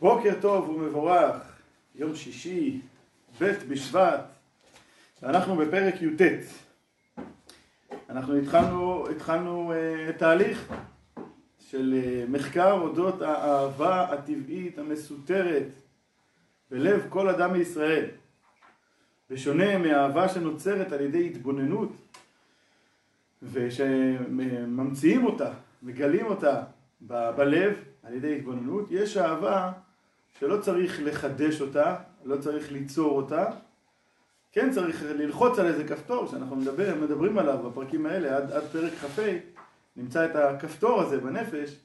בוקר טוב ומבורך, יום שישי, ב' בשבט, ואנחנו בפרק י"ט. אנחנו התחלנו, התחלנו uh, תהליך של uh, מחקר אודות האהבה הטבעית המסותרת בלב כל אדם מישראל, בשונה מהאהבה שנוצרת על ידי התבוננות ושממציאים אותה, מגלים אותה ב- בלב על ידי התבוננות, יש אהבה שלא צריך לחדש אותה, לא צריך ליצור אותה, כן צריך ללחוץ על איזה כפתור שאנחנו מדבר, מדברים עליו בפרקים האלה עד, עד פרק כ"ה, נמצא את הכפתור הזה בנפש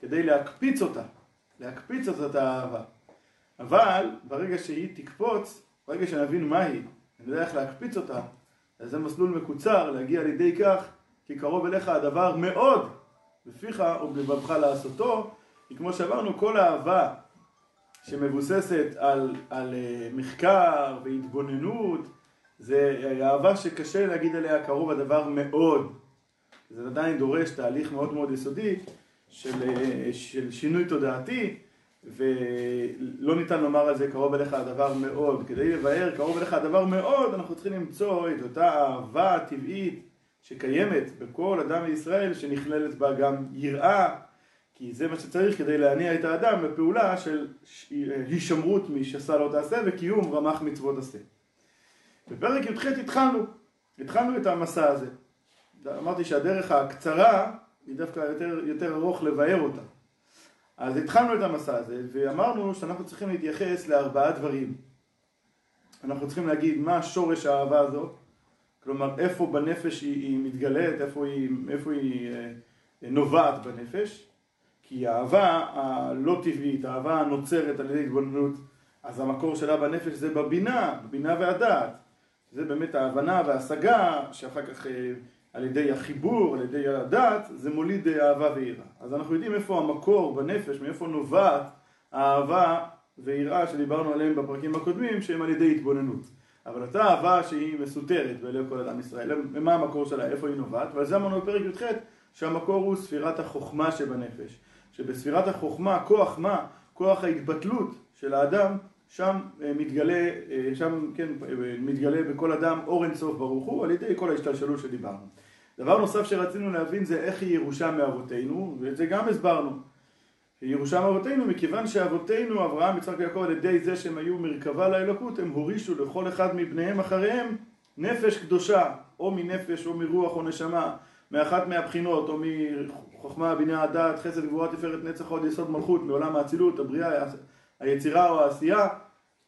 כדי להקפיץ אותה, להקפיץ אותה את האהבה. אבל ברגע שהיא תקפוץ, ברגע שנבין מה היא, נדע איך להקפיץ אותה, אז זה מסלול מקוצר להגיע לידי כך כי קרוב אליך הדבר מאוד בפיך ובלבבך לעשותו, כי כמו שאמרנו כל אהבה שמבוססת על, על אה, מחקר והתבוננות, זה אהבה שקשה להגיד עליה קרוב הדבר מאוד. זה עדיין דורש תהליך מאוד מאוד יסודי של, אה, של שינוי תודעתי, ולא ניתן לומר על זה קרוב אליך הדבר מאוד. כדי לבאר קרוב אליך הדבר מאוד, אנחנו צריכים למצוא את אותה אהבה טבעית שקיימת בכל אדם מישראל, שנכללת בה גם יראה, כי זה מה שצריך כדי להניע את האדם בפעולה של הישמרות משסה לא תעשה וקיום רמ"ח מצוות עשה. בפרק י"ח התחלנו, התחלנו את המסע הזה. אמרתי שהדרך הקצרה היא דווקא יותר, יותר ארוך לבאר אותה. אז התחלנו את המסע הזה ואמרנו שאנחנו צריכים להתייחס לארבעה דברים. אנחנו צריכים להגיד מה שורש האהבה הזאת, כלומר איפה בנפש היא, היא מתגלית, איפה היא, איפה היא אה, נובעת בנפש. כי האהבה הלא טבעית, האהבה הנוצרת על ידי התבוננות, אז המקור שלה בנפש זה בבינה, בבינה והדעת. זה באמת ההבנה וההשגה, שאחר כך אה, על ידי החיבור, על ידי הדעת, זה מוליד אה, אהבה ויראה. אז אנחנו יודעים איפה המקור בנפש, מאיפה נובעת האהבה ויראה שדיברנו עליהם בפרקים הקודמים, שהם על ידי התבוננות. אבל אותה אהבה שהיא מסותרת בלב כל אדם ישראל, מה המקור שלה, איפה היא נובעת, ועל זה אמרנו בפרק י"ח שהמקור הוא ספירת החוכמה שבנפש. שבספירת החוכמה, כוח מה? כוח ההתבטלות של האדם, שם אה, מתגלה, אה, שם כן, אה, מתגלה בכל אדם אור אינסוף ברוך הוא, על ידי כל ההשתלשלות שדיברנו. דבר נוסף שרצינו להבין זה איך היא ירושה מאבותינו, ואת זה גם הסברנו. ירושה מאבותינו מכיוון שאבותינו, אברהם, יצחק ויעקב, על ידי זה שהם היו מרכבה לאלוקות, הם הורישו לכל אחד מבניהם אחריהם נפש קדושה, או מנפש או מרוח או נשמה, מאחת מהבחינות, או מחוכמה, בינה, הדעת, חסד, גבורה, תפארת, נצח, עוד יסוד מלכות, מעולם האצילות, הבריאה, היצירה או העשייה.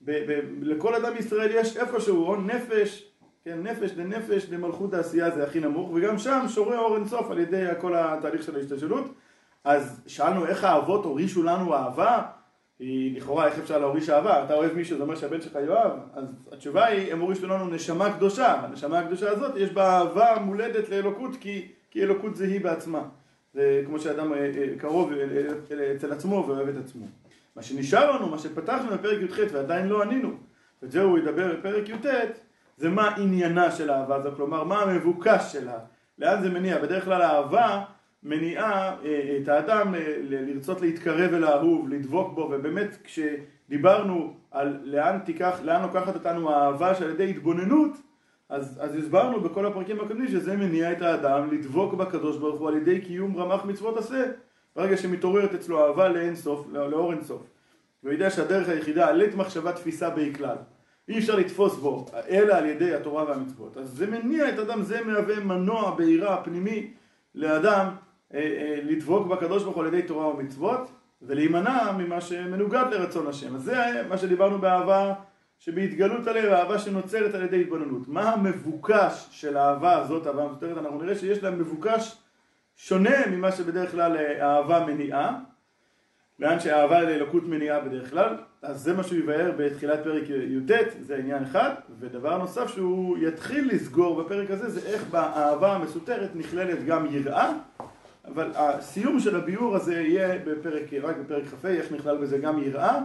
ב- לכל אדם ישראל יש איפשהו, או נפש, כן, נפש לנפש למלכות העשייה זה הכי נמוך, וגם שם שורה אור אינסוף על ידי כל התהליך של ההשתלשלות. אז שאלנו איך האבות הורישו לנו אהבה, היא לכאורה איך אפשר להוריש אהבה, אתה אוהב מישהו, זה אומר שהבן שלך יאהב, אז התשובה היא, הם הורישו לנו נשמה קדושה, הנשמה הקדושה הזאת יש בה אהבה מולדת לאלוקות כי, כי אלוקות זה היא בעצמה, זה כמו שאדם אה, אה, קרוב אצל עצמו ואוהב את עצמו. מה שנשאר לנו, מה שפתחנו בפרק י"ח ועדיין לא ענינו, ואת זה הוא ידבר בפרק י"ט, זה מה עניינה של האהבה הזאת, כלומר מה המבוקש שלה, לאן זה מניע, בדרך כלל האהבה מניעה אה, את האדם אה, לרצות להתקרב אל האהוב, לדבוק בו, ובאמת כשדיברנו על לאן תיקח, לאן לוקחת אותנו האהבה שעל ידי התבוננות, אז, אז הסברנו בכל הפרקים הקודמים שזה מניע את האדם לדבוק בקדוש ברוך הוא על ידי קיום רמ"ח מצוות עשה, ברגע שמתעוררת אצלו אהבה לאין סוף, לאור אין סוף. והוא יודע שהדרך היחידה, עלית מחשבה תפיסה בי כלל. אי אפשר לתפוס בו, אלא על ידי התורה והמצוות. אז זה מניע את האדם, זה מהווה מנוע בעירה פנימי לאדם לדבוק בקדוש ברוך הוא על ידי תורה ומצוות ולהימנע ממה שמנוגד לרצון השם. אז זה מה שדיברנו באהבה שבהתגלות הלב, אהבה שנוצרת על ידי התבוננות. מה המבוקש של האהבה הזאת, אהבה מסותרת? אנחנו נראה שיש לה מבוקש שונה ממה שבדרך כלל אה, אהבה מניעה, לאן שהאהבה לאלוקות מניעה בדרך כלל, אז זה מה שהוא יבאר בתחילת פרק י"ט, זה עניין אחד, ודבר נוסף שהוא יתחיל לסגור בפרק הזה זה איך באהבה המסותרת נכללת גם יראה אבל הסיום של הביאור הזה יהיה בפרק, רק בפרק כ"ה, איך נכלל בזה גם יראה.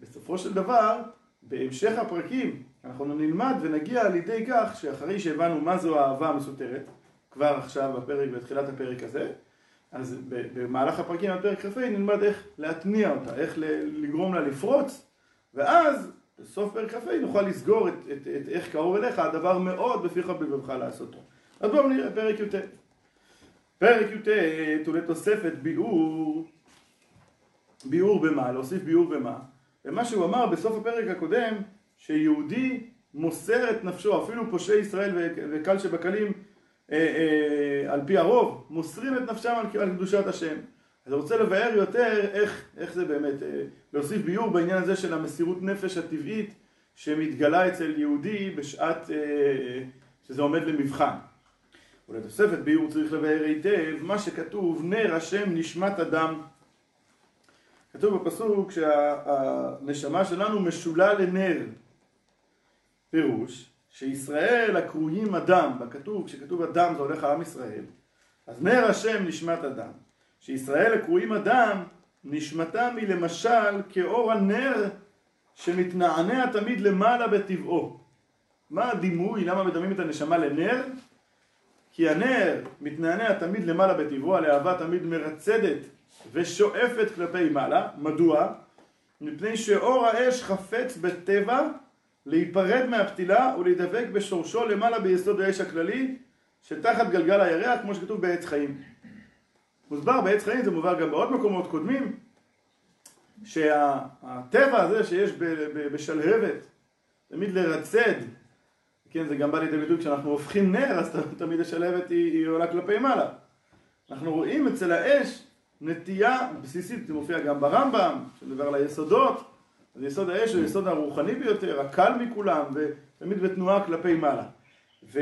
בסופו של דבר, בהמשך הפרקים, אנחנו נלמד ונגיע לידי כך שאחרי שהבנו מה זו האהבה המסותרת, כבר עכשיו בפרק, בתחילת הפרק הזה, אז במהלך הפרקים על פרק כ"ה נלמד איך להתניע אותה, איך לגרום לה לפרוץ, ואז בסוף פרק כ"ה נוכל לסגור את, את, את איך קרוב אליך, הדבר מאוד בפיך ובלבבך לעשותו. אז בואו נראה פרק י"ט. פרק י"ט הוא לתוספת ביאור, ביאור במה, להוסיף ביאור במה. ומה שהוא אמר בסוף הפרק הקודם, שיהודי מוסר את נפשו, אפילו פושעי ישראל וקל שבקלים אה, אה, על פי הרוב, מוסרים את נפשם על, על קדושת השם. אז אני רוצה לבאר יותר איך, איך זה באמת, אה, להוסיף ביור בעניין הזה של המסירות נפש הטבעית שמתגלה אצל יהודי בשעת אה, שזה עומד למבחן. ולתוספת ביור צריך לבאר היטב מה שכתוב נר השם נשמת אדם. כתוב בפסוק שהנשמה שלנו משולה לנר. פירוש שישראל הקרויים אדם, בכתוב, כשכתוב אדם זה הולך לעם ישראל, אז נר השם נשמת אדם. שישראל הקרויים אדם, נשמתם היא למשל כאור הנר שמתנענע תמיד למעלה בטבעו. מה הדימוי, למה מדמים את הנשמה לנר? כי הנר מתנענע תמיד למעלה בטבעו, הלהבה תמיד מרצדת ושואפת כלפי מעלה. מדוע? מפני שאור האש חפץ בטבע להיפרד מהפתילה ולהידבק בשורשו למעלה ביסוד האש הכללי שתחת גלגל הירח כמו שכתוב בעץ חיים. מוסבר בעץ חיים, זה מובא גם בעוד מקומות קודמים שהטבע הזה שיש בשלהבת תמיד לרצד כן, זה גם בא לידי ביטוי כשאנחנו הופכים נר אז תמיד השלהבת היא, היא עולה כלפי מעלה אנחנו רואים אצל האש נטייה בסיסית, זה מופיע גם ברמב"ם שמדבר על היסודות אז יסוד האש הוא היסוד הרוחני ביותר, הקל מכולם, ותמיד בתנועה כלפי מעלה. ו...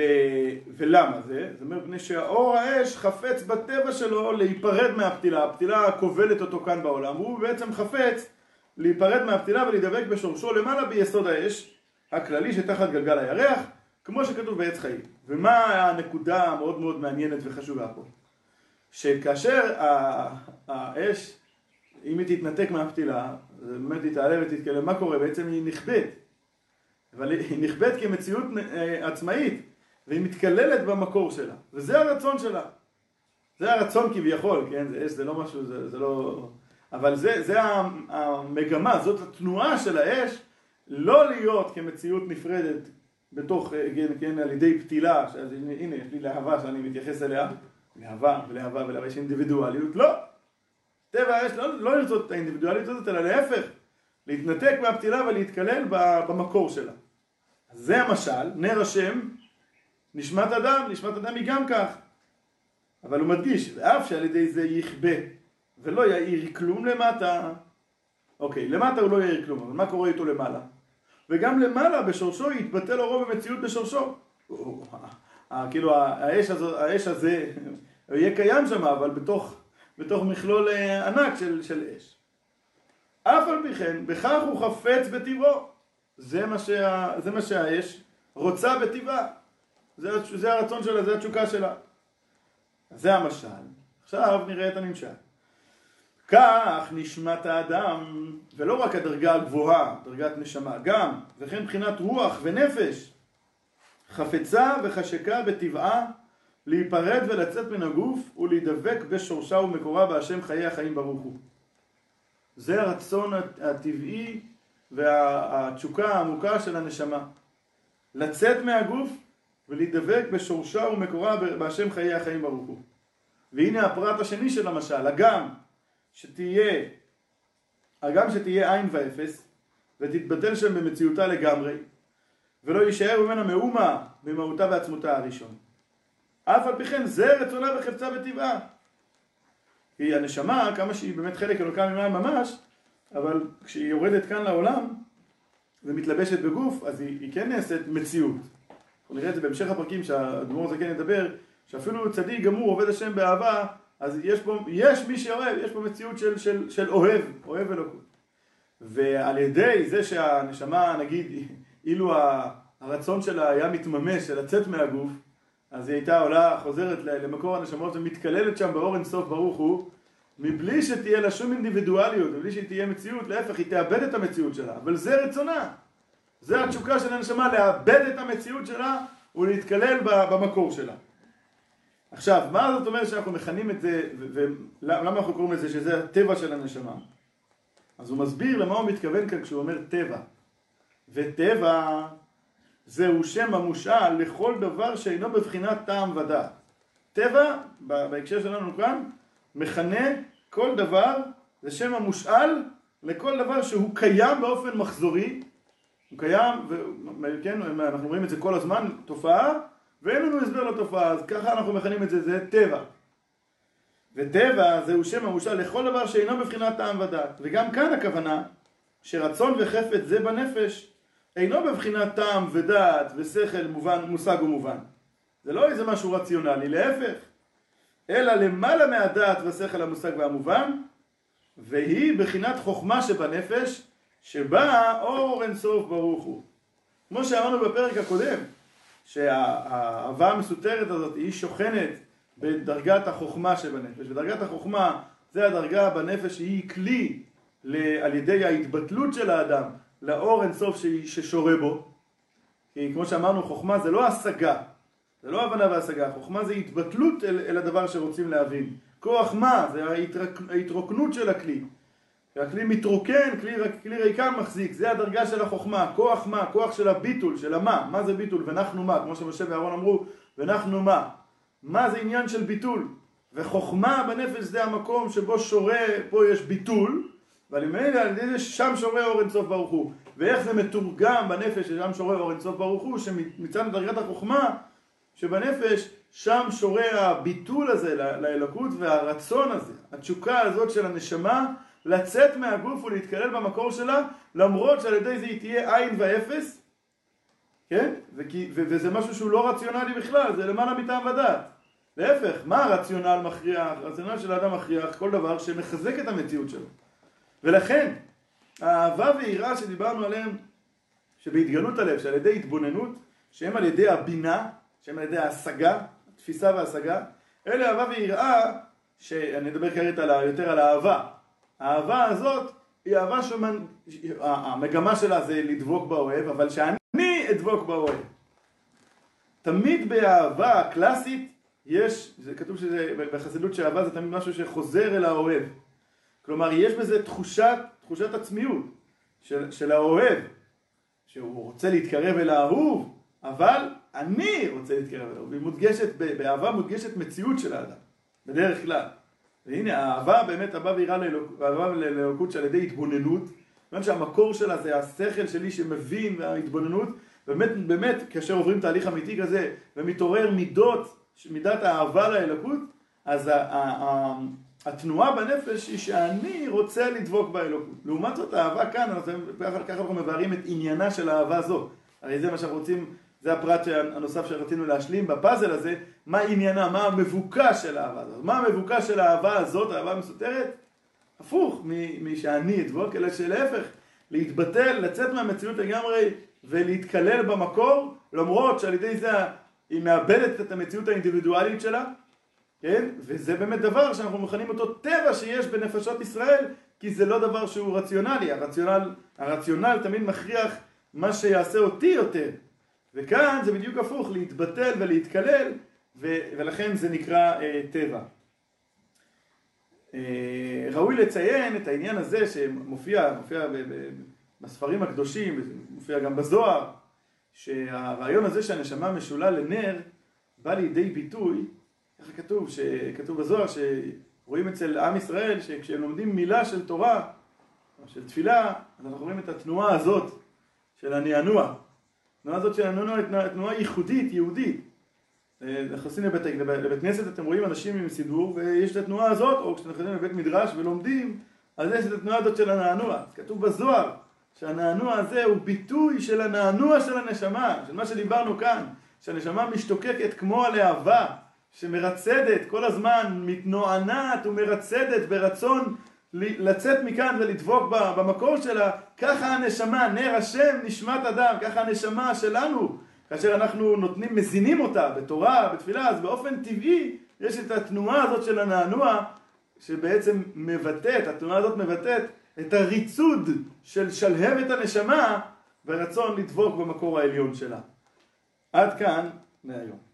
ולמה זה? זאת אומרת, מפני שהאור האש חפץ בטבע שלו להיפרד מהפתילה, הפתילה כובלת אותו כאן בעולם, והוא בעצם חפץ להיפרד מהפתילה ולהידבק בשורשו למעלה ביסוד האש הכללי שתחת גלגל הירח, כמו שכתוב בעץ חיים. ומה הנקודה המאוד מאוד מעניינת וחשובה פה? שכאשר האש, אם היא תתנתק מהפתילה, באמת היא תעלה ותתקלם, מה קורה? בעצם היא נכבדת. אבל היא נכבדת כמציאות אה, עצמאית, והיא מתקללת במקור שלה, וזה הרצון שלה. זה הרצון כביכול, כן? זה אש, זה לא משהו, זה, זה לא... אבל זה, זה המגמה, זאת התנועה של האש, לא להיות כמציאות נפרדת בתוך, אה, כן, כן על ידי פתילה, אז הנה, יש לי להבה שאני מתייחס אליה, להבה ולהבה ולהבה, יש אינדיבידואליות, לא. טבע האש לא, לא לרצות את האינדיבידואליות הזאת, אלא להפך, להתנתק מהפתילה ולהתקלל במקור שלה. זה המשל, נר השם, נשמת אדם, נשמת אדם היא גם כך. אבל הוא מדגיש, ואף שעל ידי זה יכבה ולא יאיר כלום למטה, אוקיי, למטה הוא לא יאיר כלום, אבל מה קורה איתו למעלה? וגם למעלה בשורשו יתבטל אורו במציאות בשורשו. כאילו האש, הזו, האש הזה יהיה קיים שם, אבל בתוך בתוך מכלול אה, ענק של, של אש. אף על פי כן, בכך הוא חפץ בטבעו. זה מה, שה, זה מה שהאש רוצה בטבעה. זה, זה הרצון שלה, זה התשוקה שלה. זה המשל. עכשיו נראה את הנמשל. כך נשמת האדם, ולא רק הדרגה הגבוהה, דרגת נשמה, גם, וכן מבחינת רוח ונפש, חפצה וחשקה בטבעה להיפרד ולצאת מן הגוף ולהידבק בשורשה ומקורה בהשם חיי החיים ברוך הוא. זה הרצון הטבעי והתשוקה העמוקה של הנשמה. לצאת מהגוף ולהידבק בשורשה ומקורה בהשם חיי החיים ברוך הוא. והנה הפרט השני של המשל, הגם שתהיה, הגם שתהיה עין ואפס ותתבטל שם במציאותה לגמרי ולא יישאר ממנה מאומה במהותה ועצמותה הראשון. אף על פי כן זה רצונה וחפצה וטבעה. כי הנשמה, כמה שהיא באמת חלק אלוקה ממעל ממש, אבל כשהיא יורדת כאן לעולם ומתלבשת בגוף, אז היא, היא כן נעשית מציאות. אנחנו נראה את זה בהמשך הפרקים שהאדמו"ר הזה כן ידבר, שאפילו צדיק גמור עובד השם באהבה, אז יש פה, יש מי שאוהב, יש פה מציאות של, של, של אוהב, אוהב אלוקות. ועל ידי זה שהנשמה, נגיד, אילו הרצון שלה היה מתממש, של לצאת מהגוף, אז היא הייתה עולה, חוזרת למקור הנשמות ומתקללת שם באור אינסוף ברוך הוא, מבלי שתהיה לה שום אינדיבידואליות, מבלי שהיא תהיה מציאות, להפך, היא תאבד את המציאות שלה, אבל זה רצונה. זה התשוקה של הנשמה, לאבד את המציאות שלה ולהתקלל במקור שלה. עכשיו, מה זאת אומרת שאנחנו מכנים את זה, ולמה אנחנו קוראים לזה שזה הטבע של הנשמה? אז הוא מסביר למה הוא מתכוון כאן כשהוא אומר טבע. וטבע זהו שם המושאל לכל דבר שאינו בבחינת טעם ודעת. טבע, בהקשר שלנו כאן, מכנה כל דבר, זה שם המושאל לכל דבר שהוא קיים באופן מחזורי, הוא קיים, וכן, אנחנו רואים את זה כל הזמן, תופעה, ואין לנו הסבר לתופעה, אז ככה אנחנו מכנים את זה, זה טבע. וטבע זהו שם המושל לכל דבר שאינו בבחינת טעם ודעת. וגם כאן הכוונה שרצון וחפץ זה בנפש אינו בבחינת טעם ודעת ושכל מובן, מושג ומובן. זה לא איזה משהו רציונלי, להפך. אלא למעלה מהדעת והשכל המושג והמובן, והיא בחינת חוכמה שבנפש, שבה אור אינסוף ברוך הוא. כמו שאמרנו בפרק הקודם, שהאהבה המסותרת הזאת היא שוכנת בדרגת החוכמה שבנפש, ודרגת החוכמה זה הדרגה בנפש שהיא כלי על ידי ההתבטלות של האדם לאור אינסוף ששורה בו, כי כמו שאמרנו חוכמה זה לא השגה, זה לא הבנה והשגה, חוכמה זה התבטלות אל, אל הדבר שרוצים להבין. כוח מה? זה ההתרק, ההתרוקנות של הכלי. הכלי מתרוקן, כלי, כלי ריקן מחזיק, זה הדרגה של החוכמה, כוח מה? כוח של הביטול, של המה, מה זה ביטול? ואנחנו מה? כמו שמשה ואהרון אמרו, ואנחנו מה? מה זה עניין של ביטול? וחוכמה בנפש זה המקום שבו שורה, פה יש ביטול, ידי על ידי זה שם שורה אור אינסוף ברוך הוא. ואיך זה מתורגם בנפש ששם שורה אור אינסוף ברוך הוא, שמצד דרגת החוכמה שבנפש שם שורה הביטול הזה לאלוקות והרצון הזה, התשוקה הזאת של הנשמה לצאת מהגוף ולהתקלל במקור שלה למרות שעל ידי זה היא תהיה עין ואפס כן? וכי, ו- וזה משהו שהוא לא רציונלי בכלל, זה למעלה מטעם ודעת להפך, מה הרציונל מכריח? הרציונל של האדם מכריח כל דבר שמחזק את המציאות שלו ולכן האהבה ויראה שדיברנו עליהם שבהתגלות הלב, שעל ידי התבוננות שהם על ידי הבינה שהם על ידי ההשגה, תפיסה והשגה, אלה אהבה ויראה, שאני אדבר כרגע יותר על האהבה. האהבה הזאת היא אהבה שהמגמה שלה זה לדבוק באוהב, אבל שאני אדבוק באוהב. תמיד באהבה הקלאסית יש, זה כתוב שזה בחסידות שאהבה זה תמיד משהו שחוזר אל האוהב. כלומר יש בזה תחושת, תחושת עצמיות של, של האוהב, שהוא רוצה להתקרב אל האהוב, אבל אני רוצה להתקרב אליו, והיא מודגשת, באהבה מודגשת מציאות של האדם, בדרך כלל. והנה האהבה באמת אהבה ויראה לאלוקות שעל ידי התבוננות, כיוון שהמקור שלה זה השכל שלי שמבין וההתבוננות, באמת, באמת, כאשר עוברים תהליך אמיתי כזה ומתעורר מידות, מידת האהבה לאלוקות, אז התנועה בנפש היא שאני רוצה לדבוק באלוקות. לעומת זאת האהבה כאן, ככה אנחנו מבארים את עניינה של האהבה הזו. הרי זה מה שאנחנו רוצים זה הפרט הנוסף שרצינו להשלים בפאזל הזה, מה עניינה, מה המבוקש של האהבה הזאת. מה המבוקש של האהבה הזאת, האהבה המסותרת? הפוך משאני אדבוק, אלא שלהפך, להתבטל, לצאת מהמציאות לגמרי ולהתקלל במקור, למרות שעל ידי זה היא מאבדת את המציאות האינדיבידואלית שלה, כן? וזה באמת דבר שאנחנו מכנים אותו טבע שיש בנפשות ישראל, כי זה לא דבר שהוא רציונלי, הרציונל, הרציונל תמיד מכריח מה שיעשה אותי יותר. וכאן זה בדיוק הפוך, להתבטל ולהתקלל, ו- ולכן זה נקרא אה, טבע. אה, ראוי לציין את העניין הזה שמופיע מופיע ב- ב- בספרים הקדושים, מופיע גם בזוהר, שהרעיון הזה שהנשמה משולה לנר בא לידי ביטוי, ככה כתוב, כתוב בזוהר שרואים אצל עם ישראל שכשהם לומדים מילה של תורה של תפילה, אז אנחנו רואים את התנועה הזאת של הנענוע. התנועה הזאת של הנונו היא תנועה ייחודית, יהודית. נכנסים לבית, לבית כנסת, אתם רואים אנשים עם סידור, ויש את התנועה הזאת, או כשאתם נכנסים לבית מדרש ולומדים, אז יש את התנועה הזאת של הנענוע. כתוב בזוהר שהנענוע הזה הוא ביטוי של הנענוע של הנשמה, של מה שדיברנו כאן, שהנשמה משתוקקת כמו הלהבה, שמרצדת כל הזמן, מתנוענת ומרצדת ברצון לצאת מכאן ולדבוק במקור שלה, ככה הנשמה, נר השם, נשמת אדם, ככה הנשמה שלנו, כאשר אנחנו נותנים, מזינים אותה בתורה, בתפילה, אז באופן טבעי יש את התנועה הזאת של הנענוע, שבעצם מבטאת, התנועה הזאת מבטאת את הריצוד של שלהבת הנשמה ברצון לדבוק במקור העליון שלה. עד כאן להיום.